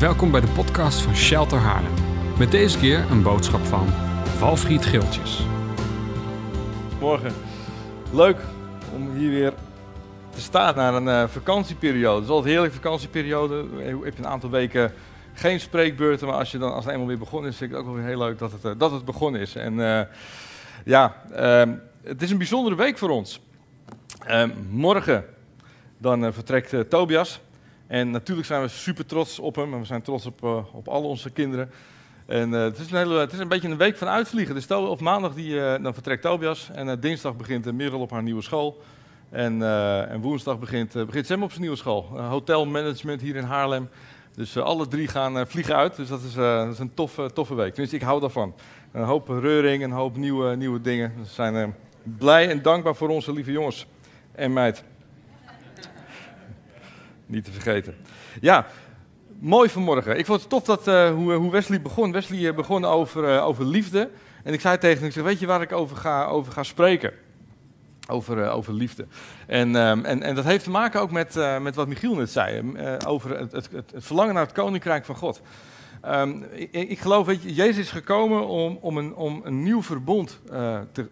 Welkom bij de podcast van Shelter Haarlem. Met deze keer een boodschap van Valfried Geeltjes. Morgen. Leuk om hier weer te staan na een eh, vakantieperiode. Het is altijd een heerlijke vakantieperiode. Heb je een aantal weken geen spreekbeurten, maar als, je dan, als eenmaal weer begonnen is, vind ik het ook wel weer heel leuk dat het, eh, dat het begonnen is. En eh, ja, ehm, het is een bijzondere week voor ons. Ehm, morgen dan eh, vertrekt eh, Tobias. En natuurlijk zijn we super trots op hem. En we zijn trots op, eh, op al onze kinderen. En eh, het, is een hele, het is een beetje een week van uitvliegen. Dus op maandag die, eh, dan vertrekt Tobias. En dinsdag begint Merel op haar nieuwe school. En, en woensdag begint, begint Sam op zijn nieuwe school. Hotelmanagement hier in Haarlem. Dus alle drie gaan vliegen uit. Dus dat is, dat is een toffe, toffe week. Tenminste, ik hou daarvan. Een hoop reuring, een hoop nieuwe, nieuwe dingen. We zijn blij en dankbaar voor onze lieve jongens en meid. Niet te vergeten. Ja, mooi vanmorgen. Ik vond het tof dat, eh, hoe, hoe Wesley begon. Wesley eh, begon over, eh, over liefde. En ik zei tegen hem, ik zeg, weet je waar ik over ga, over ga spreken? Over, over liefde. En, ehm, en, en dat heeft te maken ook met, met wat Michiel net zei. eh, over het, het, het, verlangen naar het koninkrijk van God. Ehm, ik, ik geloof, weet je, Jezus is gekomen om, om, een, om een nieuw verbond te,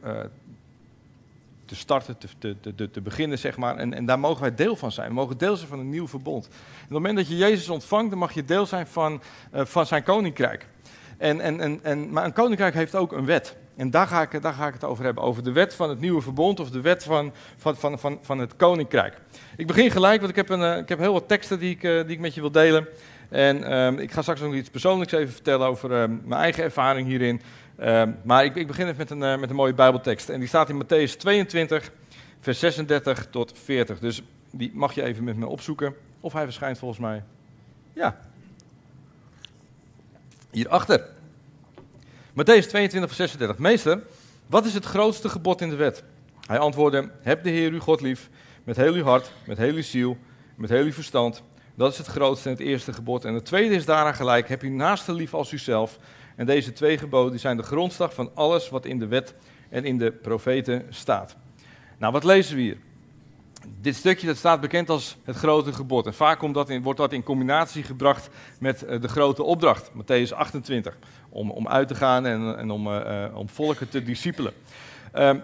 te starten, te, te, te, te beginnen, zeg maar. En, en daar mogen wij deel van zijn. We mogen deel zijn van een nieuw verbond. En op het moment dat je Jezus ontvangt, dan mag je deel zijn van, eh, van zijn koninkrijk. En, en, en, en, maar een koninkrijk heeft ook een wet. En daar ga, ik, daar ga ik het over hebben. Over de wet van het nieuwe verbond of de wet van, van, van, van, van het koninkrijk. Ik begin gelijk, want ik heb, een, eh, ik heb heel wat teksten die ik, eh, die ik met je wil delen. En ehm, ik ga straks nog iets persoonlijks even vertellen over ehm, mijn eigen ervaring hierin. Ehm, maar ik, ik begin even met een, eh, met een mooie Bijbeltekst. En die staat in Matthäus 22, vers 36 tot 40. Dus die mag je even met me opzoeken. Of hij verschijnt volgens mij. Ja. Hierachter. Matthäus 22, vers 36. Meester, wat is het grootste gebod in de wet? Hij antwoordde: Heb de Heer uw God lief met heel uw hart, met heel uw ziel, met heel uw verstand. Dat is het grootste en het eerste gebod. En het tweede is daaraan gelijk: Heb uw naaste lief als uzelf. En deze twee geboden zijn de grondslag van alles wat in de wet en in de profeten staat. Nou, wat lezen we hier? Dit stukje dat staat bekend als het grote gebod. En vaak dat wordt dat in combinatie gebracht met eh, de grote opdracht, Matthäus 28. Om, om uit te gaan en, en om, eh, eh, om volken te discipelen. Ehm,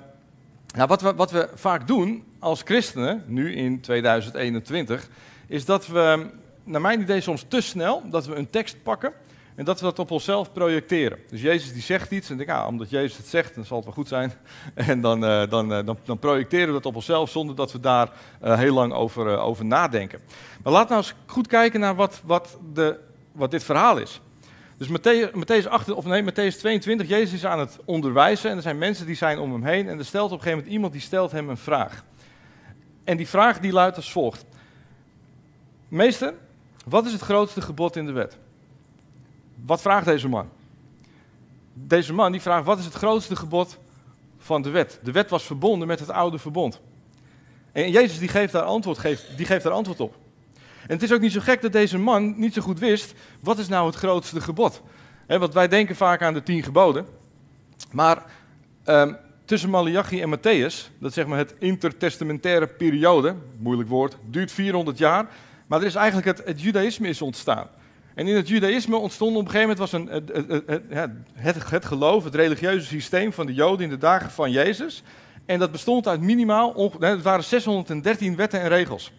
nou, wat, wat we vaak doen als christenen, nu in 2021, is dat we, naar mijn idee soms te snel, dat we een tekst pakken en dat we dat op onszelf projecteren. Dus Jezus die zegt iets en denk ik, ah, omdat Jezus het zegt, dan zal het wel goed zijn. En dan, eh, dan, eh, dan, dan projecteren we dat op onszelf zonder dat we daar eh, heel lang over, over nadenken. Maar laat nou eens goed kijken naar wat, wat, de, wat dit verhaal is. Dus Matthäus, Matthäus, 8, of nee, Matthäus 22, Jezus is aan het onderwijzen en er zijn mensen die zijn om hem heen. En er stelt op een gegeven moment iemand die stelt hem een vraag. En die vraag die luidt als volgt. Meester, wat is het grootste gebod in de wet? Wat vraagt deze man? Deze man die vraagt, wat is het grootste gebod van de wet? De wet was verbonden met het oude verbond. En Jezus die geeft daar antwoord, geeft, die geeft daar antwoord op. En het is ook niet zo gek dat deze man niet zo goed wist, wat is nou het grootste gebod? He, want wij denken vaak aan de tien geboden. Maar ehm, tussen Malachi en Matthäus, dat zeg maar het intertestamentaire periode, moeilijk woord, duurt 400 jaar. Maar er is eigenlijk het, het judaïsme is ontstaan. En in het judaïsme ontstond op een gegeven moment was een, het, het, het, geloof, het religieuze systeem van de Joden in de dagen van Jezus. En dat bestond uit minimaal, het waren 613 wetten en regels.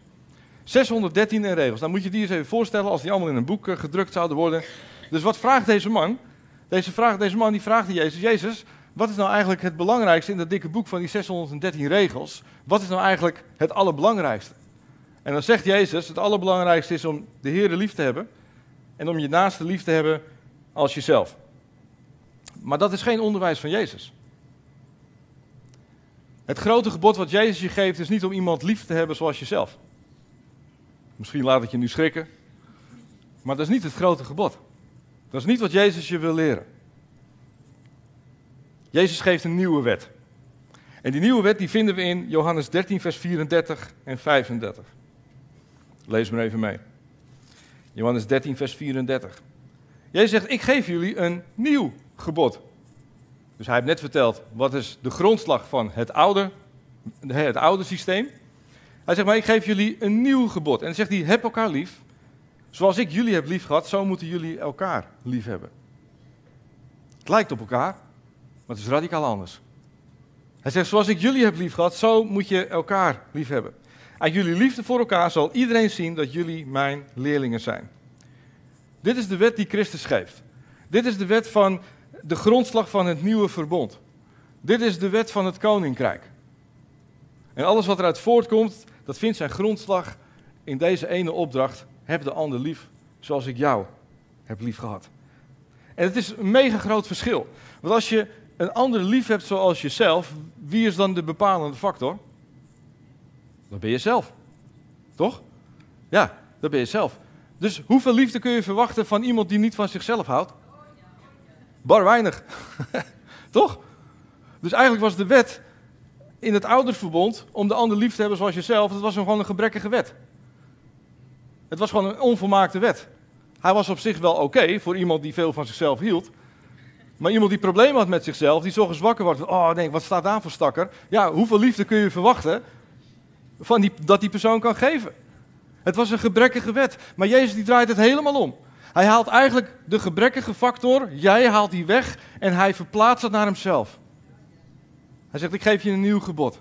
613 en regels. Dan moet je die eens even voorstellen als die allemaal in een boek eh, gedrukt zouden worden. Dus wat vraagt deze man? Deze, deze man die vraagt aan Jezus, Jezus, wat is nou eigenlijk het belangrijkste in dat dikke boek van die 613 regels? Wat is nou eigenlijk het allerbelangrijkste? En dan zegt Jezus, het allerbelangrijkste is om de Heer lief te hebben en om je naaste lief te hebben als jezelf. Maar dat is geen onderwijs van Jezus. Het grote gebod wat Jezus je geeft is niet om iemand lief te hebben zoals jezelf. Misschien laat het je nu schrikken, maar dat is niet het grote gebod. Dat is niet wat Jezus je wil leren. Jezus geeft een nieuwe wet. En die nieuwe wet die vinden we in Johannes 13, vers 34 en 35. Lees maar even mee. Johannes 13, vers 34. Jezus zegt, ik geef jullie een nieuw gebod. Dus hij heeft net verteld, wat is de grondslag van het oude, het oude systeem. Hij zegt, maar ik geef jullie een nieuw gebod. En dan zegt hij, heb elkaar lief, Zoals ik jullie heb lief gehad, zo moeten jullie elkaar lief hebben. Het lijkt op elkaar, maar het is radicaal anders. Hij zegt, zoals ik jullie heb lief gehad, zo moet je elkaar lief hebben. Uit jullie liefde voor elkaar zal iedereen zien dat jullie mijn leerlingen zijn. Dit is de wet die Christus geeft. Dit is de wet van de grondslag van het nieuwe verbond. Dit is de wet van het koninkrijk. En alles wat eruit voortkomt, dat vindt zijn grondslag in deze ene opdracht. Heb de ander lief zoals ik jou heb lief gehad. En het is een mega groot verschil. Want als je een ander lief hebt zoals jezelf, wie is dan de bepalende factor? Dat ben je zelf. Toch? Ja, dat ben je zelf. Dus hoeveel liefde kun je verwachten van iemand die niet van zichzelf houdt? Bar weinig. Toch? Dus eigenlijk was de wet in het ouderverbond om de ander lief te hebben zoals jezelf, dat was gewoon een gebrekkige wet. Het was gewoon een onvolmaakte wet. Hij was op zich wel oké voor iemand die veel van zichzelf hield. Maar iemand die problemen had met zichzelf, die zo wakker wordt. Oh, denk, wat staat daar voor stakker? Ja, hoeveel liefde kun je verwachten van die, dat die persoon kan geven? Het was een gebrekkige wet. Maar Jezus die draait het helemaal om. Hij haalt eigenlijk de gebrekkige factor, jij haalt die weg en hij verplaatst het naar hemzelf. Hij zegt, ik geef je een nieuw gebod.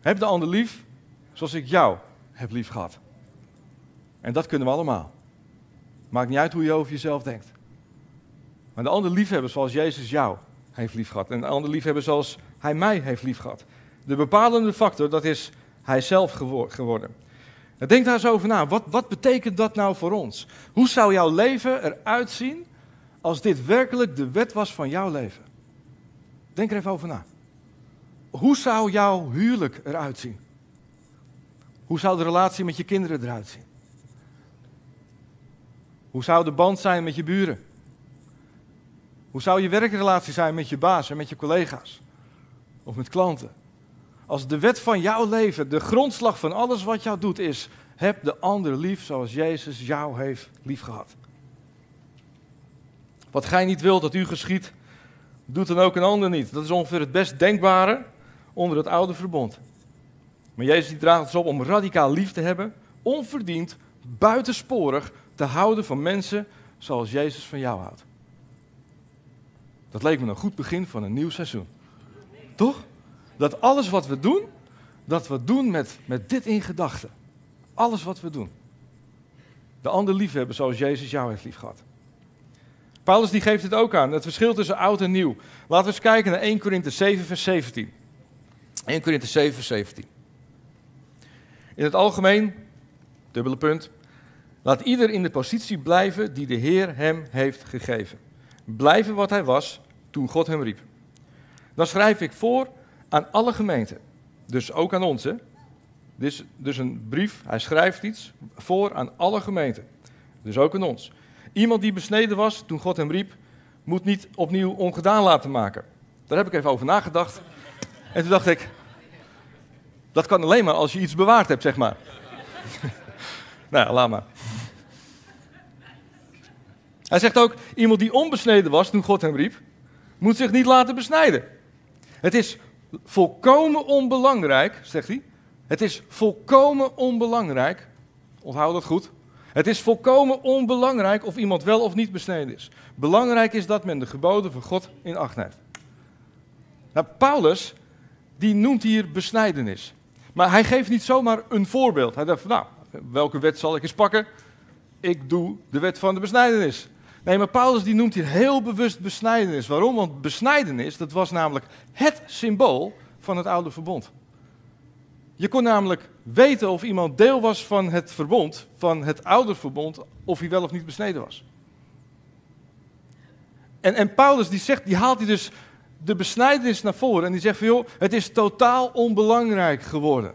Heb de ander lief zoals ik jou heb lief gehad. En dat kunnen we allemaal. Maakt niet uit hoe je over jezelf denkt. Maar de ander liefhebben zoals Jezus jou heeft lief gehad. En de ander liefhebben zoals hij mij heeft lief gehad. De bepalende factor, dat is hij zelf geworden. Denk daar eens over na. Wat, wat betekent dat nou voor ons? Hoe zou jouw leven eruit zien als dit werkelijk de wet was van jouw leven? Denk er even over na. Hoe zou jouw huwelijk eruit zien? Hoe zou de relatie met je kinderen eruit zien? Hoe zou de band zijn met je buren? Hoe zou je werkrelatie zijn met je baas en met je collega's? Of met klanten? Als de wet van jouw leven, de grondslag van alles wat jou doet, is: heb de ander lief zoals Jezus jou heeft liefgehad. Wat gij niet wilt dat u geschiet, doet dan ook een ander niet. Dat is ongeveer het best denkbare onder het oude verbond. Maar Jezus die draagt ons op om radicaal lief te hebben, onverdiend, buitensporig te houden van mensen zoals Jezus van jou houdt. Dat leek me een goed begin van een nieuw seizoen. Toch? Dat alles wat we doen, dat we doen met, met dit in gedachten. Alles wat we doen. De ander liefhebben zoals Jezus jou heeft liefgehad. Paulus die geeft het ook aan, het verschil tussen oud en nieuw. Laten we eens kijken naar 1 Korinthe 7 vers 17. 1 Korinthe 7 vers 17. In het algemeen, dubbele punt, laat ieder in de positie blijven die de Heer hem heeft gegeven. Blijven wat hij was toen God hem riep. Dan schrijf ik voor aan alle gemeenten, dus ook aan ons. Hè? Dus, dus een brief, hij schrijft iets voor aan alle gemeenten, dus ook aan ons. Iemand die besneden was toen God hem riep, moet niet opnieuw ongedaan laten maken. Daar heb ik even over nagedacht. En toen dacht ik, dat kan alleen maar als je iets bewaard hebt, zeg maar. nou ja, laat maar. Hij zegt ook, iemand die onbesneden was toen God hem riep, moet zich niet laten besnijden. Het is volkomen onbelangrijk, zegt hij. Het is volkomen onbelangrijk, onthoud dat goed. Het is volkomen onbelangrijk of iemand wel of niet besneden is. Belangrijk is dat men de geboden van God in acht neemt. Nou, Paulus, die noemt hier besnijdenis. Maar hij geeft niet zomaar een voorbeeld. Hij dacht nou, welke wet zal ik eens pakken? Ik doe de wet van de besnijdenis. Nee, maar Paulus die noemt hier heel bewust besnijdenis. Waarom? Want besnijdenis, dat was namelijk het symbool van het oude verbond. Je kon namelijk weten of iemand deel was van het verbond, van het oude verbond, of hij wel of niet besneden was. En, en Paulus die zegt, die haalt hij dus de besnijdenis naar voren en die zegt van joh, het is totaal onbelangrijk geworden.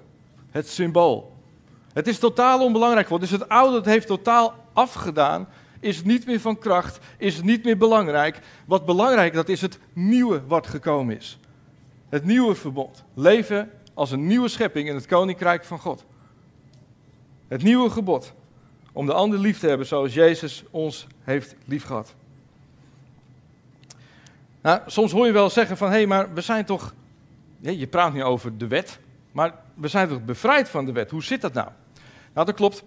Het symbool. Het is totaal onbelangrijk geworden. Dus het oude heeft totaal afgedaan is niet meer van kracht, is niet meer belangrijk. Wat belangrijk dat is het nieuwe wat gekomen is. Het nieuwe verbond. Leven als een nieuwe schepping in het koninkrijk van God. Het nieuwe gebod. Om de ander lief te hebben zoals Jezus ons heeft liefgehad. Nou, soms hoor je wel zeggen van, hé, hey, maar we zijn toch, je praat nu over de wet, maar we zijn toch bevrijd van de wet. Hoe zit dat nou? Nou, dat klopt.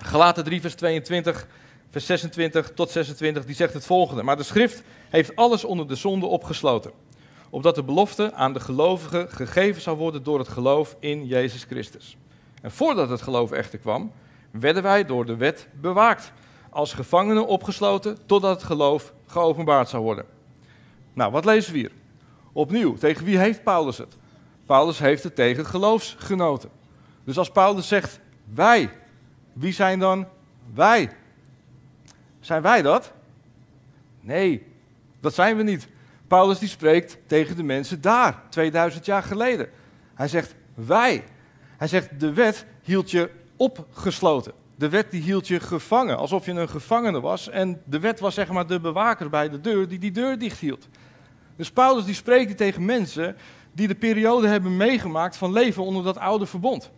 Galaten 3, vers 22, vers 26 tot 26, die zegt het volgende. Maar de schrift heeft alles onder de zonde opgesloten. Opdat de belofte aan de gelovigen gegeven zou worden door het geloof in Jezus Christus. En voordat het geloof echter kwam, werden wij door de wet bewaakt. Als gevangenen opgesloten totdat het geloof geopenbaard zou worden. Nou, wat lezen we hier? Opnieuw, tegen wie heeft Paulus het? Paulus heeft het tegen geloofsgenoten. Dus als Paulus zegt wij, wie zijn dan wij? Zijn wij dat? Nee, dat zijn we niet. Paulus die spreekt tegen de mensen daar, 2000 jaar geleden. Hij zegt wij. Hij zegt de wet hield je opgesloten. De wet die hield je gevangen, alsof je een gevangene was. En de wet was zeg maar de bewaker bij de deur die die deur dicht hield. Dus Paulus die spreekt tegen mensen die de periode hebben meegemaakt van leven onder dat oude verbond.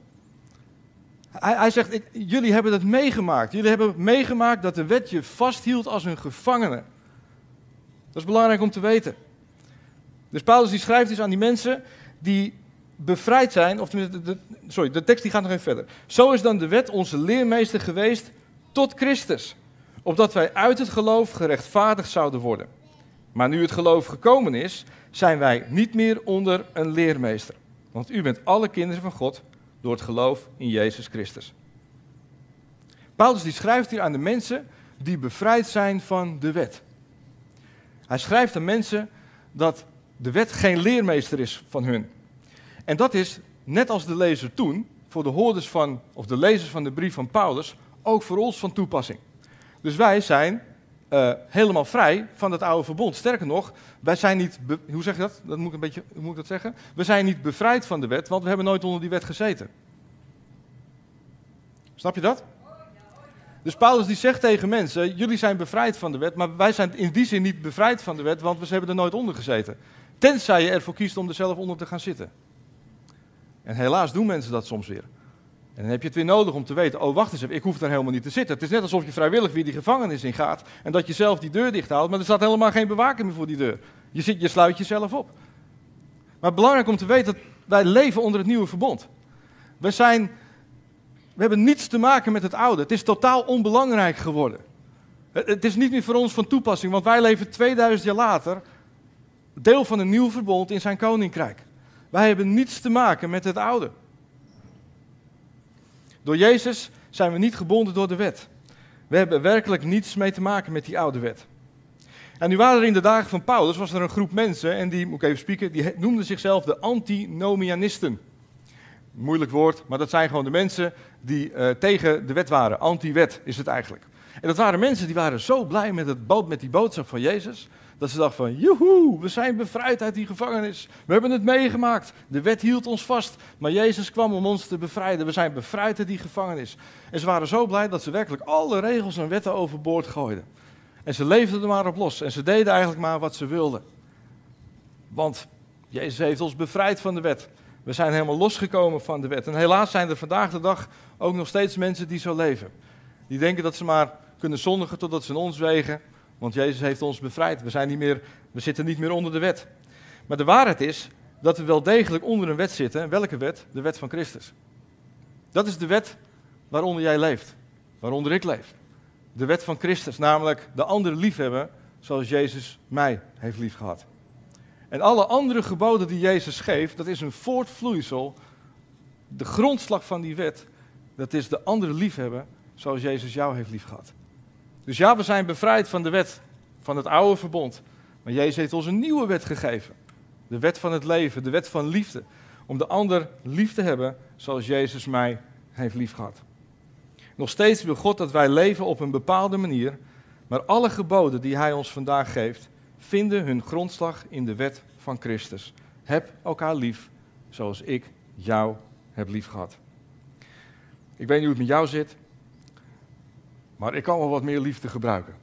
Hij, hij zegt, jullie hebben het meegemaakt. Jullie hebben meegemaakt dat de wet je vasthield als een gevangene. Dat is belangrijk om te weten. Dus Paulus die schrijft dus aan die mensen die bevrijd zijn, of sorry, de tekst die gaat nog even verder. Zo is dan de wet onze leermeester geweest tot Christus, opdat wij uit het geloof gerechtvaardigd zouden worden. Maar nu het geloof gekomen is, zijn wij niet meer onder een leermeester. Want u bent alle kinderen van God door het geloof in Jezus Christus. Paulus die schrijft hier aan de mensen die bevrijd zijn van de wet. Hij schrijft aan mensen dat de wet geen leermeester is van hun. En dat is, net als de lezer toen, voor de hoorders van, of de lezers van de brief van Paulus, ook voor ons van toepassing. Dus wij zijn uh, helemaal vrij van het oude verbond. Sterker nog, wij zijn niet, hoe zeg je dat? dat moet ik een beetje, moet ik dat zeggen? We zijn niet bevrijd van de wet, want we hebben nooit onder die wet gezeten. Snap je dat? Dus Paulus die zegt tegen mensen, jullie zijn bevrijd van de wet, maar wij zijn in die zin niet bevrijd van de wet, want we hebben er nooit onder gezeten. Tenzij je ervoor kiest om er zelf onder te gaan zitten. En helaas doen mensen dat soms weer. En dan heb je het weer nodig om te weten, oh wacht eens even, ik hoef er helemaal niet te zitten. Het is net alsof je vrijwillig weer die gevangenis in gaat en dat je zelf die deur dicht houdt, maar er staat helemaal geen bewaker meer voor die deur. Je, zit, je sluit jezelf op. Maar belangrijk om te weten dat wij leven onder het nieuwe verbond. We, zijn, we hebben niets te maken met het oude. Het is totaal onbelangrijk geworden. Het is niet meer voor ons van toepassing, want wij leven 2000 jaar later deel van een nieuw verbond in zijn koninkrijk. Wij hebben niets te maken met het oude. Door Jezus zijn we niet gebonden door de wet. We hebben werkelijk niets mee te maken met die oude wet. En nu waren er in de dagen van Paulus was er een groep mensen, en die, moet ik even spieken, die noemden zichzelf de antinomianisten. Moeilijk woord, maar dat zijn gewoon de mensen die uh, tegen de wet waren. Anti-wet is het eigenlijk. En dat waren mensen die waren zo blij met, het, met die boodschap van Jezus, dat ze dachten van, joehoe, we zijn bevrijd uit die gevangenis. We hebben het meegemaakt. De wet hield ons vast, maar Jezus kwam om ons te bevrijden. We zijn bevrijd uit die gevangenis. En ze waren zo blij dat ze werkelijk alle regels en wetten overboord gooiden. En ze leefden er maar op los. En ze deden eigenlijk maar wat ze wilden. Want Jezus heeft ons bevrijd van de wet. We zijn helemaal losgekomen van de wet. En helaas zijn er vandaag de dag ook nog steeds mensen die zo leven. Die denken dat ze maar kunnen zondigen totdat ze in ons wegen. Want Jezus heeft ons bevrijd. We, zijn niet meer, we zitten niet meer onder de wet. Maar de waarheid is dat we wel degelijk onder een wet zitten. En welke wet? De wet van Christus. Dat is de wet waaronder jij leeft. Waaronder ik leef. De wet van Christus, namelijk de andere liefhebben zoals Jezus mij heeft liefgehad. En alle andere geboden die Jezus geeft, dat is een voortvloeisel. De grondslag van die wet, dat is de andere liefhebben zoals Jezus jou heeft liefgehad. Dus ja, we zijn bevrijd van de wet van het oude verbond. Maar Jezus heeft ons een nieuwe wet gegeven. De wet van het leven, de wet van liefde. Om de ander lief te hebben zoals Jezus mij heeft liefgehad. Nog steeds wil God dat wij leven op een bepaalde manier. Maar alle geboden die Hij ons vandaag geeft, vinden hun grondslag in de wet van Christus. Heb elkaar lief zoals ik jou heb liefgehad. Ik weet niet hoe het met jou zit. Maar ik kan wel wat meer liefde gebruiken.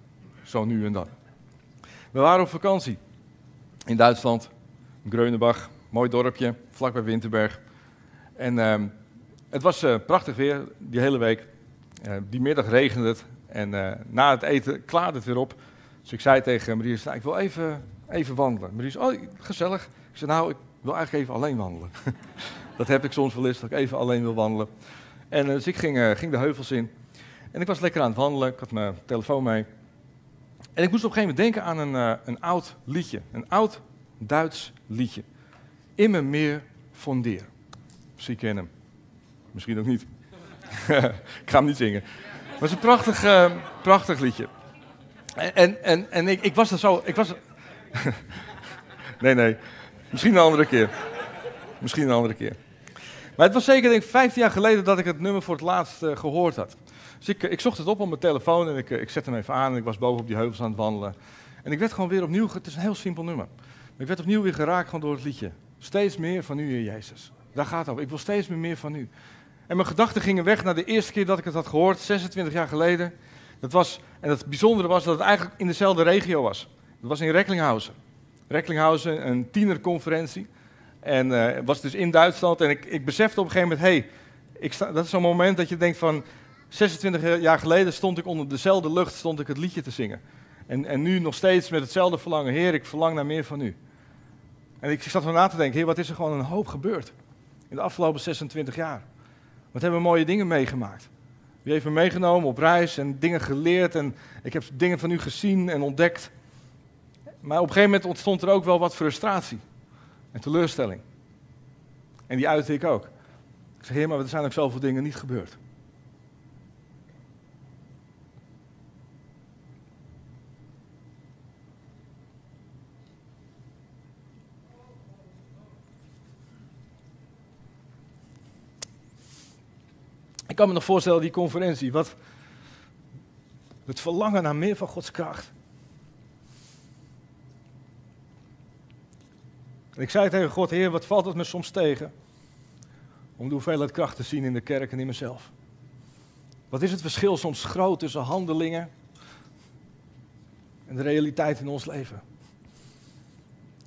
Zo nu en dan. We waren op vakantie in Duitsland, Greunenbach, mooi dorpje, vlakbij Winterberg. En uh, het was uh, prachtig weer die hele week. Uh, die middag regende het en eh, na het eten klaarde het weer op. Dus ik zei tegen Marie, ik wil even, even wandelen. Marie zei, oh gezellig. Ik zei, nou, ik wil eigenlijk even alleen wandelen. dat heb ik soms wel eens, dat ik even alleen wil wandelen. En dus ik ging, ging de heuvels in. En ik was lekker aan het wandelen, ik had mijn telefoon mee. En ik moest op een gegeven moment denken aan een, uh, een oud liedje. Een oud Duits liedje. Immer meer fondeer. Misschien ken hem. Misschien ook niet. ik ga hem niet zingen. Maar het is een prachtig, uh, prachtig liedje. En, en, en ik, ik was er zo. Ik was nee, nee. Misschien een andere keer. Misschien een andere keer. Maar het was zeker, denk ik, 15 jaar geleden dat ik het nummer voor het laatst uh, gehoord had. Dus ik, ik, zocht het op op mijn telefoon en ik, ik zette hem even aan en ik was boven op die heuvels aan het wandelen. En ik werd gewoon weer opnieuw, het is een heel simpel nummer. Ik werd opnieuw weer geraakt gewoon door het liedje. Steeds meer van u, Heer Jezus. Daar gaat het over. Ik wil steeds meer, meer van u. En mijn gedachten gingen weg naar de eerste keer dat ik het had gehoord, 26 jaar geleden. Dat was, en het bijzondere was dat het eigenlijk in dezelfde regio was. Dat was in Recklinghausen. Recklinghausen, een tienerconferentie. En uh, was dus in Duitsland. En ik, ik besefte op een gegeven moment, hé, hey, dat is zo'n moment dat je denkt van, 26 jaar geleden stond ik onder dezelfde lucht, stond ik het liedje te zingen. En, en nu nog steeds met hetzelfde verlangen, Heer, ik verlang naar meer van u. En ik zat van na te denken, Heer, wat is er gewoon een hoop gebeurd in de afgelopen 26 jaar? Wat hebben we mooie dingen meegemaakt? U heeft me meegenomen op reis en dingen geleerd en ik heb dingen van u gezien en ontdekt. Maar op een gegeven moment ontstond er ook wel wat frustratie en teleurstelling. En die uitte ik ook. Ik zeg, heer, maar er zijn ook zoveel dingen niet gebeurd. Ik kan me nog voorstellen, die conferentie, wat het verlangen naar meer van Gods kracht. En ik zei tegen God, Heer, wat valt het me soms tegen om de hoeveelheid kracht te zien in de kerk en in mezelf? Wat is het verschil soms groot tussen handelingen en de realiteit in ons leven?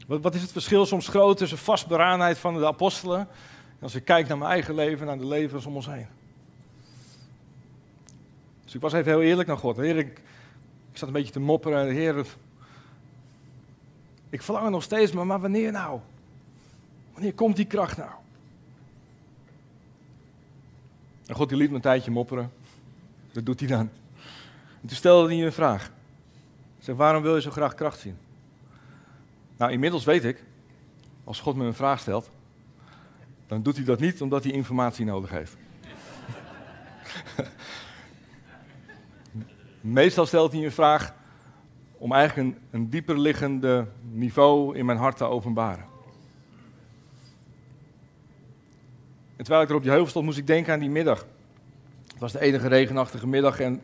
Wat, wat is het verschil soms groot tussen vastberadenheid van de apostelen en als ik kijk naar mijn eigen leven, naar de levens om ons heen? Dus ik was even heel eerlijk naar God. Heer, ik, ik zat een beetje te mopperen. Heer, ik verlang er nog steeds, maar, maar wanneer nou? Wanneer komt die kracht nou? En God die liet me een tijdje mopperen. Dat doet hij dan. En toen stelde hij een vraag. Zei, waarom wil je zo graag kracht zien? Nou, inmiddels weet ik, als God me een vraag stelt, dan doet hij dat niet omdat hij informatie nodig heeft. Meestal stelt hij een vraag om eigenlijk een, een dieper liggende niveau in mijn hart te openbaren. En terwijl ik er op die heuvel stond, moest ik denken aan die middag. Het was de enige regenachtige middag en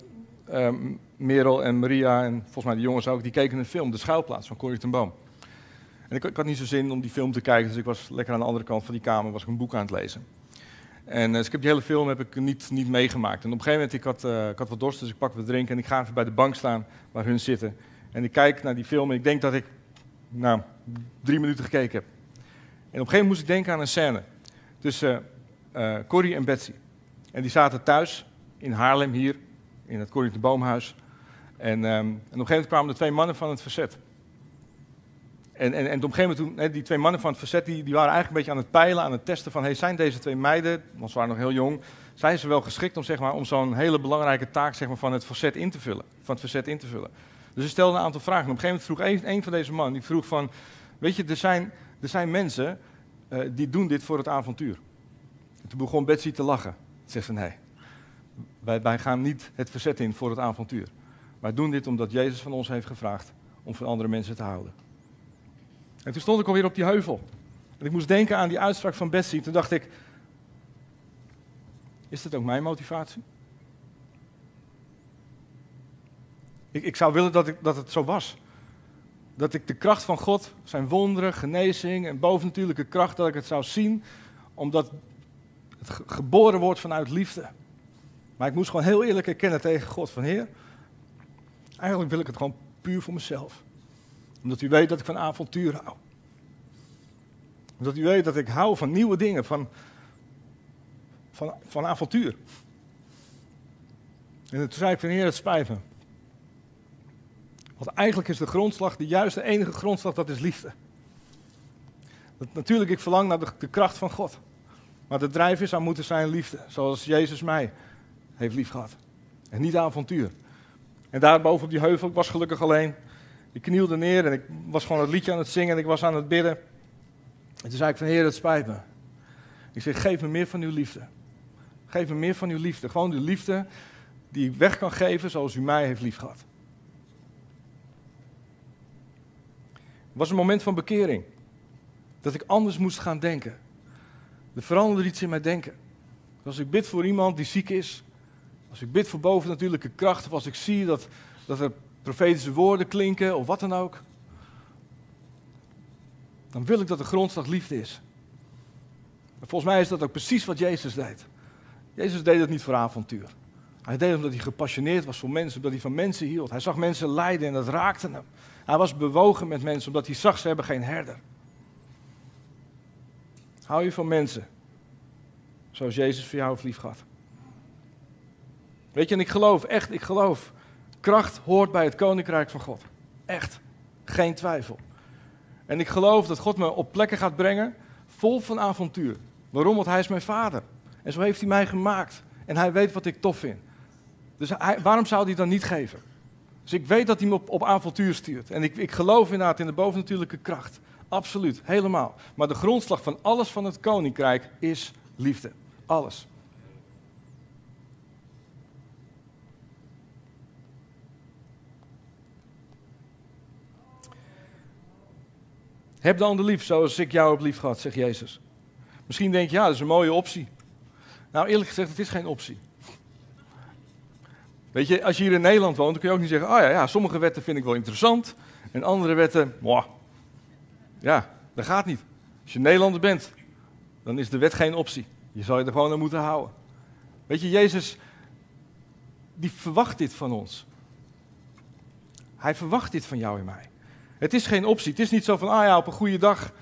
um, Merel en Maria en volgens mij de jongens ook, die keken een film, De Schuilplaats van Corrie ten Boom. En ik, ik, had niet zo zin om die film te kijken, dus ik was lekker aan de andere kant van die kamer, was ik een boek aan het lezen. En dus ik heb die hele film heb ik niet, niet meegemaakt. En op een gegeven moment, ik had, uh, ik had wat dorst, dus ik pak wat drinken en ik ga even bij de bank staan waar hun zitten. En ik kijk naar die film en ik denk dat ik, nou, drie minuten gekeken heb. En op een gegeven moment moest ik denken aan een scène tussen uh, Corrie en Betsy. En die zaten thuis in Haarlem, hier, in het Corrie de Boomhuis. En, um, en op een gegeven moment kwamen er twee mannen van het verzet. En, en, en op een gegeven moment, toen, die twee mannen van het verzet, die, die waren eigenlijk een beetje aan het peilen, aan het testen van, hey, zijn deze twee meiden, want ze waren nog heel jong, zijn ze wel geschikt om, zeg maar, om zo'n hele belangrijke taak zeg maar, van, het verzet in te vullen, van het verzet in te vullen? Dus ze stelden een aantal vragen. En op een gegeven moment vroeg een, van deze mannen, die vroeg van, weet je, er zijn, er zijn mensen uh, die doen dit voor het avontuur. En toen begon Betsy te lachen. Ze zegt ze, nee, wij, wij gaan niet het verzet in voor het avontuur. Wij doen dit omdat Jezus van ons heeft gevraagd om van andere mensen te houden. En toen stond ik alweer op die heuvel. En ik moest denken aan die uitspraak van Betsy. Toen dacht ik, is dit ook mijn motivatie? Ik, ik zou willen dat, ik, dat het zo was. Dat ik de kracht van God, zijn wonderen, genezing en bovennatuurlijke kracht, dat ik het zou zien, omdat het geboren wordt vanuit liefde. Maar ik moest gewoon heel eerlijk erkennen tegen God van Heer, eigenlijk wil ik het gewoon puur voor mezelf. Omdat u weet dat ik van avontuur hou. Omdat u weet dat ik hou van nieuwe dingen, van, van, van avontuur. En toen zei ik van Heer, het spijt me. Want eigenlijk is de grondslag, de juiste enige grondslag, dat is liefde. Dat, natuurlijk, ik verlang naar de, kracht van God. Maar de drijfveer zou moeten zijn liefde, zoals Jezus mij heeft lief gehad. En niet avontuur. En daar boven op die heuvel, was gelukkig alleen. Ik knielde neer en ik was gewoon het liedje aan het zingen en ik was aan het bidden. En toen zei ik van Heer, het spijt me. Ik zeg, geef me meer van uw liefde. Geef me meer van uw liefde. Gewoon de liefde die ik weg kan geven zoals u mij heeft liefgehad. Het was een moment van bekering. Dat ik anders moest gaan denken. Er veranderde iets in mijn denken. Als ik bid voor iemand die ziek is, als ik bid voor bovennatuurlijke kracht, of als ik zie dat, dat er profetische woorden klinken, of wat dan ook, dan wil ik dat de grondslag liefde is. En volgens mij is dat ook precies wat Jezus deed. Jezus deed het niet voor avontuur. Hij deed het omdat hij gepassioneerd was voor mensen, omdat hij van mensen hield. Hij zag mensen lijden en dat raakte hem. Hij was bewogen met mensen, omdat hij zag ze hebben geen herder. Hou je van mensen, zoals Jezus voor jou heeft lief gehad. Weet je, en ik geloof, echt, ik geloof. Kracht hoort bij het koninkrijk van God. Echt, geen twijfel. En ik geloof dat God me op plekken gaat brengen vol van avontuur. Waarom? Want hij is mijn vader. En zo heeft hij mij gemaakt. En hij weet wat ik tof vind. Dus waarom zou hij dan niet geven? Dus ik weet dat hij me op, op avontuur stuurt. En ik, ik geloof inderdaad in de bovennatuurlijke kracht. Absoluut, helemaal. Maar de grondslag van alles van het koninkrijk is liefde. Alles. Heb de ander lief zoals ik jou heb lief gehad, zegt Jezus. Misschien denk je, ja, dat is een mooie optie. Nou, eerlijk gezegd, het is geen optie. Weet je, als je hier in Nederland woont, dan kun je ook niet zeggen, oh ja, ja sommige wetten vind ik wel interessant. En andere wetten, mwah. Ja, dat gaat niet. Als je Nederlander bent, dan is de wet geen optie. Je zal je er gewoon aan moeten houden. Weet je, Jezus, die verwacht dit van ons. Hij verwacht dit van jou en mij. Het is geen optie. Het is niet zo van, ah ja, op een goede dag,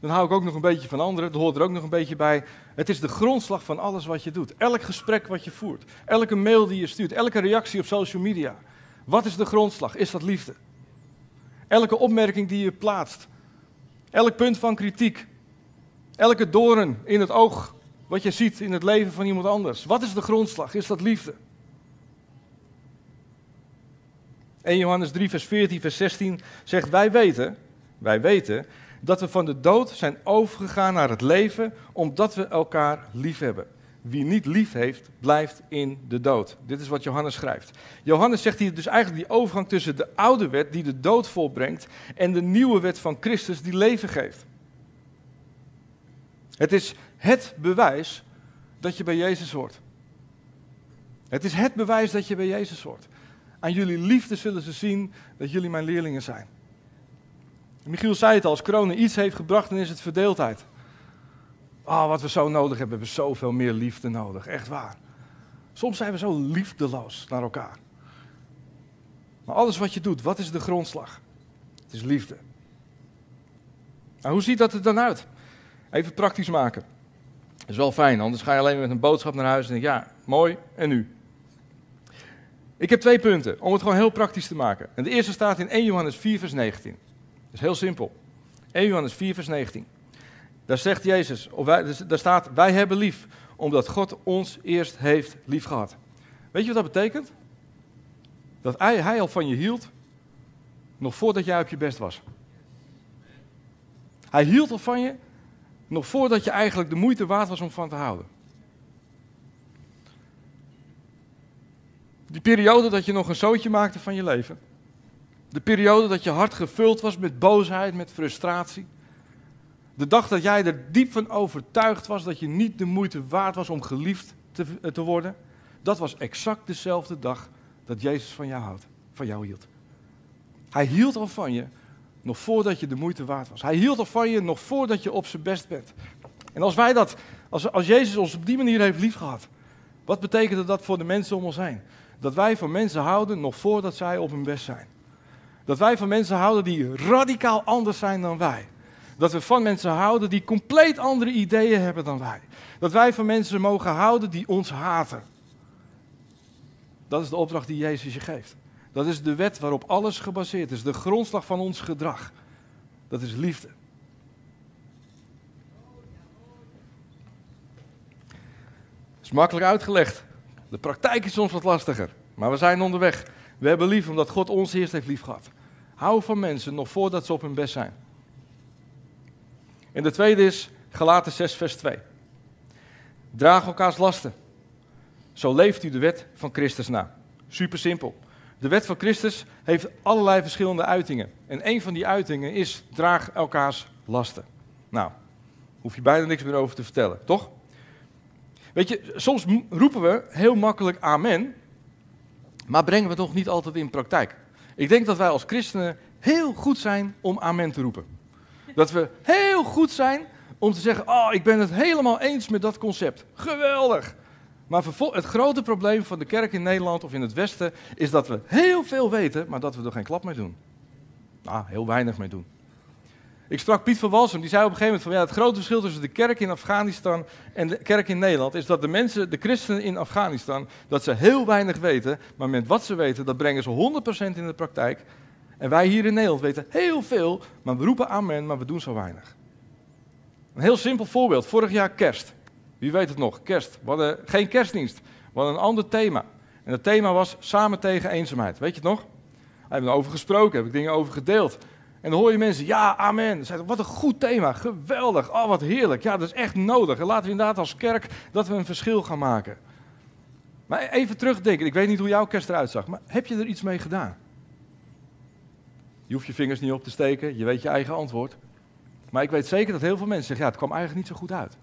dan hou ik ook nog een beetje van anderen. Dat hoort er ook nog een beetje bij. Het is de grondslag van alles wat je doet. Elk gesprek wat je voert. Elke mail die je stuurt. Elke reactie op social media. Wat is de grondslag? Is dat liefde? Elke opmerking die je plaatst. Elk punt van kritiek. Elke doorn in het oog wat je ziet in het leven van iemand anders. Wat is de grondslag? Is dat liefde? 1 Johannes 3, vers 14, vers 16 zegt: Wij weten, wij weten dat we van de dood zijn overgegaan naar het leven, omdat we elkaar lief hebben. Wie niet lief heeft, blijft in de dood. Dit is wat Johannes schrijft. Johannes zegt hier dus eigenlijk die overgang tussen de oude wet die de dood volbrengt en de nieuwe wet van Christus die leven geeft. Het is het bewijs dat je bij Jezus hoort. Het is het bewijs dat je bij Jezus hoort. Aan jullie liefde zullen ze zien dat jullie mijn leerlingen zijn. Michiel zei het al, als corona iets heeft gebracht, dan is het verdeeldheid. Oh, wat we zo nodig hebben, we hebben zoveel meer liefde nodig. Echt waar. Soms zijn we zo liefdeloos naar elkaar. Maar alles wat je doet, wat is de grondslag? Het is liefde. Nou, hoe ziet dat er dan uit? Even praktisch maken. Is wel fijn, anders ga je alleen met een boodschap naar huis en denk ja, mooi, en nu? Ik heb twee punten, om het gewoon heel praktisch te maken. En de eerste staat in 1 Johannes 4, vers 19. Dat is heel simpel. 1 Johannes 4, vers 19. Daar zegt Jezus, of wij, dus daar staat, wij hebben lief, omdat God ons eerst heeft lief gehad. Weet je wat dat betekent? Dat hij, hij al van je hield, nog voordat jij op je best was. Hij hield al van je, nog voordat je eigenlijk de moeite waard was om van te houden. Die periode dat je nog een zootje maakte van je leven. De periode dat je hart gevuld was met boosheid, met frustratie. De dag dat jij er diep van overtuigd was dat je niet de moeite waard was om geliefd te, eh, te worden. Dat was exact dezelfde dag dat Jezus van jou houdt, van jou hield. Hij hield al van je nog voordat je de moeite waard was. Hij hield al van je nog voordat je op zijn best bent. En als wij dat, als, als Jezus ons op die manier heeft liefgehad, wat betekent dat voor de mensen om ons heen? Dat wij van mensen houden nog voordat zij op hun best zijn. Dat wij van mensen houden die radicaal anders zijn dan wij. Dat we van mensen houden die compleet andere ideeën hebben dan wij. Dat wij van mensen mogen houden die ons haten. Dat is de opdracht die Jezus je geeft. Dat is de wet waarop alles gebaseerd is. De grondslag van ons gedrag. Dat is liefde. Dat is makkelijk uitgelegd. De praktijk is soms wat lastiger. Maar we zijn onderweg. We hebben lief omdat God ons eerst heeft lief gehad. Hou van mensen nog voordat ze op hun best zijn. En de tweede is Galaten 6, vers 2. Draag elkaars lasten. Zo leeft u de wet van Christus na. Super simpel. De wet van Christus heeft allerlei verschillende uitingen. En een van die uitingen is draag elkaars lasten. Nou, hoef je bijna niks meer over te vertellen, toch? Weet je, soms roepen we heel makkelijk amen, maar brengen we het nog niet altijd in praktijk. Ik denk dat wij als christenen heel goed zijn om amen te roepen. Dat we heel goed zijn om te zeggen, oh, ik ben het helemaal eens met dat concept. Geweldig. Maar het grote probleem van de kerk in Nederland of in het Westen is dat we heel veel weten, maar dat we er geen klap mee doen. Nou, heel weinig mee doen. Ik sprak Piet van Walsum, die zei op een gegeven moment van ja, het grote verschil tussen de kerk in Afghanistan en de kerk in Nederland is dat de mensen, de christenen in Afghanistan, dat ze heel weinig weten, maar met wat ze weten, dat brengen ze 100% in de praktijk. En wij hier in Nederland weten heel veel, maar we roepen amen, maar we doen zo weinig. Een heel simpel voorbeeld, vorig jaar kerst. Wie weet het nog, kerst. We hadden geen kerstdienst, we hadden een ander thema. En het thema was samen tegen eenzaamheid. Weet je het nog? Daar hebben we over gesproken, heb ik dingen over gedeeld. En dan hoor je mensen, ja, amen. Wat een goed thema, geweldig, oh wat heerlijk. Ja, dat is echt nodig. En laten we inderdaad als kerk dat we een verschil gaan maken. Maar even terugdenken, ik weet niet hoe jouw kerst eruit zag, maar heb je er iets mee gedaan? Je hoeft je vingers niet op te steken, je weet je eigen antwoord. Maar ik weet zeker dat heel veel mensen zeggen, ja, het kwam eigenlijk niet zo goed uit.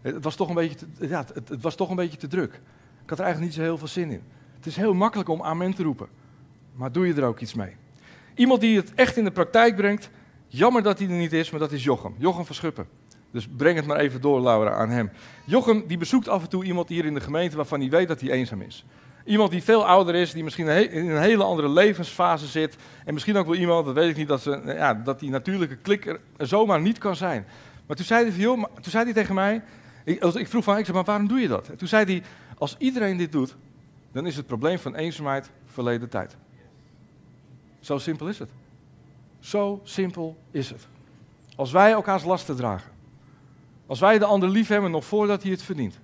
Het was toch een beetje te, ja, het was toch een beetje te druk. Ik had er eigenlijk niet zo heel veel zin in. Het is heel makkelijk om amen te roepen, maar doe je er ook iets mee? Iemand die het echt in de praktijk brengt, jammer dat hij er niet is, maar dat is Jochem. Jochem van Schuppen. Dus breng het maar even door, Laura, aan hem. Jochem die bezoekt af en toe iemand hier in de gemeente waarvan hij weet dat hij eenzaam is. Iemand die veel ouder is, die misschien in een hele andere levensfase zit. En misschien ook wel iemand, dat weet ik niet, dat, ze, ja, dat die natuurlijke klik er zomaar niet kan zijn. Maar toen zei hij, joh, toen zei hij tegen mij, ik, ik vroeg van, ik zei, maar waarom doe je dat? En toen zei hij, als iedereen dit doet, dan is het probleem van eenzaamheid verleden tijd. Zo simpel is het. Zo simpel is het. Als wij elkaars lasten dragen, als wij de ander lief hebben nog voordat hij het verdient,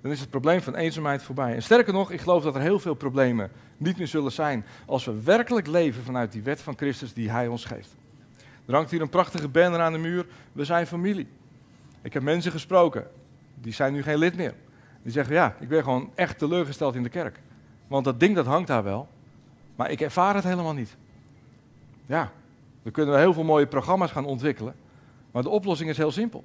dan is het probleem van eenzaamheid voorbij. En sterker nog, ik geloof dat er heel veel problemen niet meer zullen zijn als we werkelijk leven vanuit die wet van Christus die Hij ons geeft. Er hangt hier een prachtige banner aan de muur, we zijn familie. Ik heb mensen gesproken, die zijn nu geen lid meer. Die zeggen, ja, ik ben gewoon echt teleurgesteld in de kerk. Want dat ding dat hangt daar wel, maar ik ervaar het helemaal niet. Ja, dan kunnen we heel veel mooie programma's gaan ontwikkelen. Maar de oplossing is heel simpel.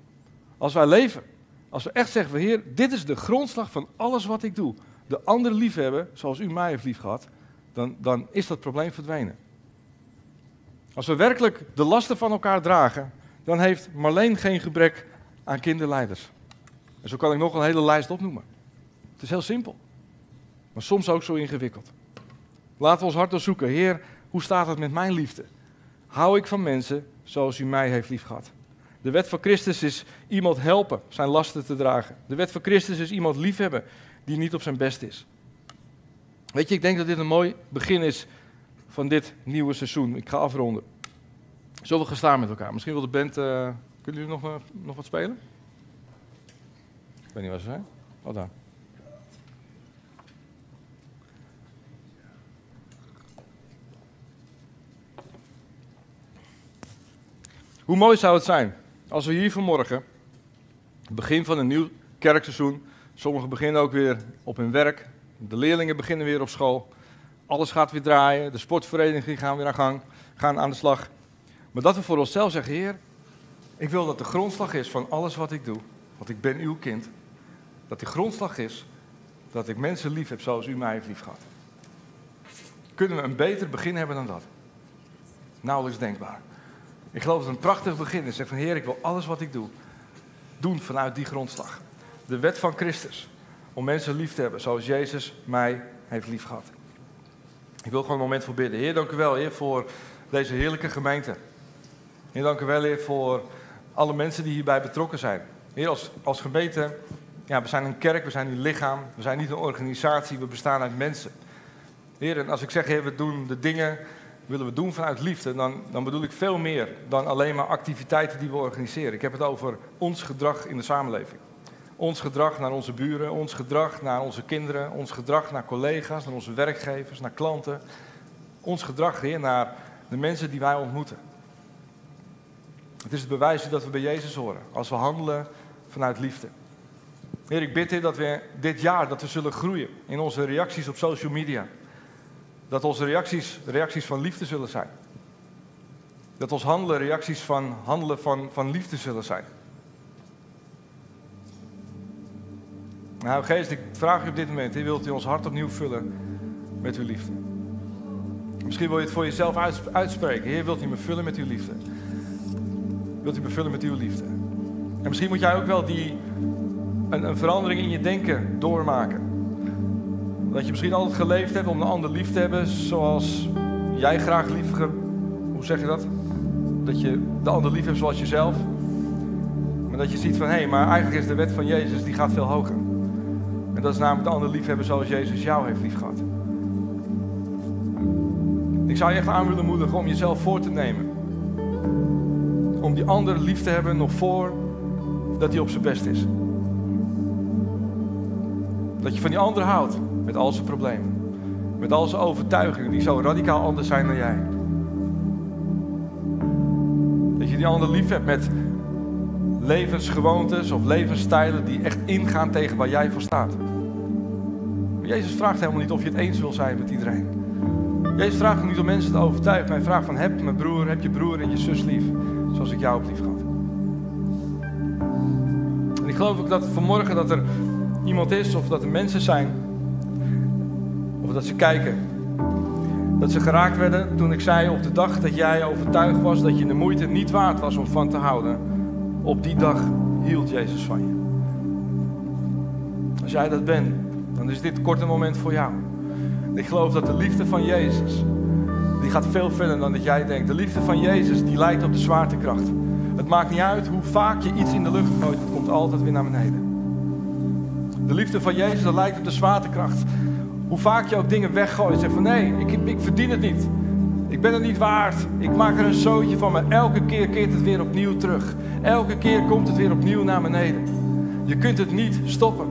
Als wij leven, als we echt zeggen, Heer, dit is de grondslag van alles wat ik doe. De anderen liefhebben, zoals u mij heeft liefgehad, dan, dan is dat probleem verdwenen. Als we werkelijk de lasten van elkaar dragen, dan heeft Marleen geen gebrek aan kinderleiders. En zo kan ik nog een hele lijst opnoemen. Het is heel simpel, maar soms ook zo ingewikkeld. Laten we ons hart doorzoeken. Heer, hoe staat het met mijn liefde? Hou ik van mensen zoals u mij heeft liefgehad? De wet van Christus is iemand helpen zijn lasten te dragen. De wet van Christus is iemand liefhebben die niet op zijn best is. Weet je, ik denk dat dit een mooi begin is van dit nieuwe seizoen. Ik ga afronden. Zullen we gaan staan met elkaar? Misschien wil de band. Uh, kunnen jullie nog, uh, nog wat spelen? Ik weet niet waar ze zijn. Oh, daar. Hoe mooi zou het zijn als we hier vanmorgen, begin van een nieuw kerkseizoen, sommigen beginnen ook weer op hun werk, de leerlingen beginnen weer op school, alles gaat weer draaien, de sportverenigingen gaan weer aan gang, gaan aan de slag. Maar dat we voor onszelf zeggen, Heer, ik wil dat de grondslag is van alles wat ik doe, want ik ben uw kind, dat de grondslag is dat ik mensen lief heb zoals u mij heeft lief gehad. Kunnen we een beter begin hebben dan dat? Nauwelijks denkbaar. Ik geloof dat het een prachtig begin is. Zeg van Heer, ik wil alles wat ik doe, doen vanuit die grondslag. De wet van Christus. Om mensen lief te hebben zoals Jezus mij heeft lief gehad. Ik wil gewoon een moment voor bidden. Heer, dank u wel, Heer, voor deze heerlijke gemeente. Heer, dank u wel, Heer, voor alle mensen die hierbij betrokken zijn. Heer, als, als gemeente, ja, we zijn een kerk, we zijn een lichaam, we zijn niet een organisatie, we bestaan uit mensen. Heer, en als ik zeg, Heer, we doen de dingen willen we doen vanuit liefde, dan, dan bedoel ik veel meer dan alleen maar activiteiten die we organiseren. Ik heb het over ons gedrag in de samenleving. ons gedrag naar onze buren, ons gedrag naar onze kinderen, ons gedrag naar collega's, naar onze werkgevers, naar klanten. Ons gedrag, Heer, naar de mensen die wij ontmoeten. Het is het bewijs dat we bij Jezus horen, als we handelen vanuit liefde. Heer, ik bid Heer dat we dit jaar dat we zullen groeien in onze reacties op social media. Dat onze reacties reacties van liefde zullen zijn. Dat ons handelen reacties van handelen van, van liefde zullen zijn. Nou, geest, ik vraag u op dit moment, Heer, wilt u ons hart opnieuw vullen met uw liefde? Misschien wil je het voor jezelf uitspreken. Heer, wilt u me vullen met uw liefde? Wilt u me vullen met uw liefde? En misschien moet jij ook wel die, een, een verandering in je denken doormaken. Dat je misschien altijd geleefd hebt om de ander lief te hebben zoals jij graag lief... Hoe zeg je dat? Dat je de ander lief hebt zoals jezelf. Maar dat je ziet van, hé, hey, maar eigenlijk is de wet van Jezus, die gaat veel hoger. En dat is namelijk de ander lief hebben zoals Jezus jou heeft lief gehad. Ik zou je echt aan willen moedigen om jezelf voor te nemen. Om die ander lief te hebben nog voor dat hij op zijn best is. Dat je van die ander houdt met al zijn problemen. Met al zijn overtuigingen die zo radicaal anders zijn dan jij. Dat je die ander lief hebt met levensgewoontes of levensstijlen die echt ingaan tegen waar jij voor staat. Maar Jezus vraagt helemaal niet of je het eens wil zijn met iedereen. Jezus vraagt niet om mensen te overtuigen, maar hij vraagt van heb mijn broer, heb je broer en je zus lief, zoals ik jou heb lief gehad. En ik geloof ook dat vanmorgen dat er iemand is of dat er mensen zijn, dat ze kijken, dat ze geraakt werden toen ik zei op de dag dat jij overtuigd was dat je de moeite niet waard was om van te houden, op die dag hield Jezus van je. Als jij dat bent, dan is dit korte moment voor jou. Ik geloof dat de liefde van Jezus, die gaat veel verder dan dat jij denkt. De liefde van Jezus, die lijkt op de zwaartekracht. Het maakt niet uit hoe vaak je iets in de lucht gooit, het komt altijd weer naar beneden. De liefde van Jezus, dat lijkt op de zwaartekracht. Hoe vaak je ook dingen weggooit, zeg van nee, ik, ik verdien het niet. Ik ben het niet waard. Ik maak er een zootje van, maar elke keer keert het weer opnieuw terug. Elke keer komt het weer opnieuw naar beneden. Je kunt het niet stoppen.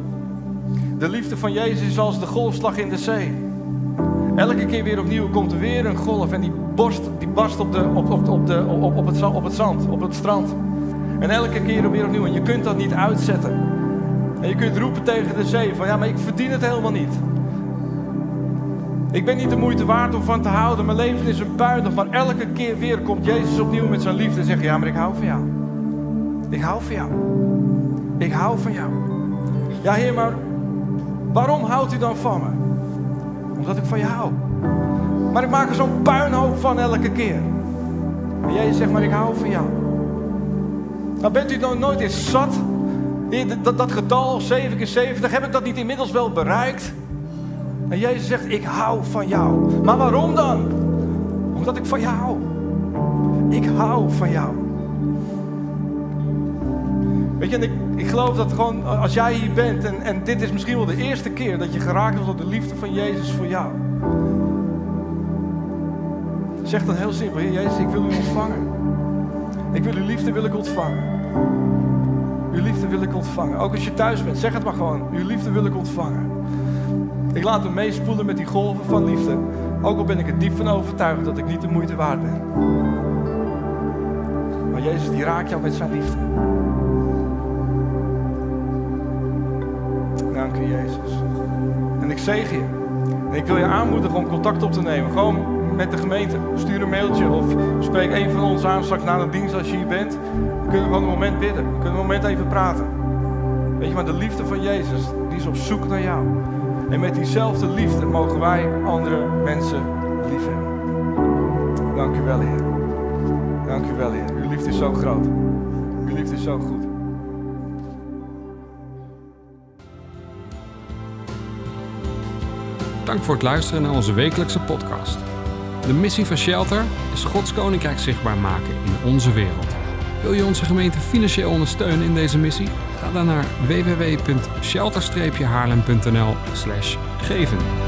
De liefde van Jezus is als de golfslag in de zee. Elke keer weer opnieuw komt er weer een golf en die, borst, die barst op, de, op, op, op, de, op, op, het, op het zand, op het strand. En elke keer weer opnieuw. En je kunt dat niet uitzetten. En je kunt roepen tegen de zee van ja, maar ik verdien het helemaal niet. Ik ben niet de moeite waard om van te houden. Mijn leven is een puinhoop. Maar elke keer weer komt Jezus opnieuw met zijn liefde en zegt: Ja, maar ik hou van jou. Ik hou van jou. Ik hou van jou. Ja, Heer, maar waarom houdt u dan van me? Omdat ik van je hou. Maar ik maak er zo'n puinhoop van elke keer. En Jezus zegt: Maar ik hou van jou. Nou, bent u nou nooit eens zat? Dat, dat getal, 7 keer 70, heb ik dat niet inmiddels wel bereikt? En Jezus zegt, ik hou van jou. Maar waarom dan? Omdat ik van jou hou. Ik hou van jou. Weet je, en ik, ik geloof dat gewoon als jij hier bent en, en dit is misschien wel de eerste keer dat je geraakt wordt door de liefde van Jezus voor jou. Zeg dan heel simpel, Jezus, ik wil u ontvangen. Ik wil uw liefde wil ik ontvangen. Uw liefde wil ik ontvangen. Ook als je thuis bent, zeg het maar gewoon. Uw liefde wil ik ontvangen. Ik laat me meespoelen met die golven van liefde. Ook al ben ik er diep van overtuigd dat ik niet de moeite waard ben. Maar Jezus die raakt jou met zijn liefde. Dank u Jezus. En ik zeg je. En ik wil je aanmoedigen om contact op te nemen. Gewoon met de gemeente. Stuur een mailtje of spreek een van ons aan straks na de dienst als je hier bent. Dan kunnen we gewoon een moment bidden. Dan kunnen we een moment even praten. Weet je, maar de liefde van Jezus, die is op zoek naar jou. En met diezelfde liefde mogen wij andere mensen liefhebben. Dank u wel, Heer. Dank u wel, Heer. Uw liefde is zo groot. Uw liefde is zo goed. Dank voor het luisteren naar onze wekelijkse podcast. De missie van Shelter is Gods Koninkrijk zichtbaar maken in onze wereld. Wil je onze gemeente financieel ondersteunen in deze missie? Ga dan naar www.shelter-haarlem.nl geven.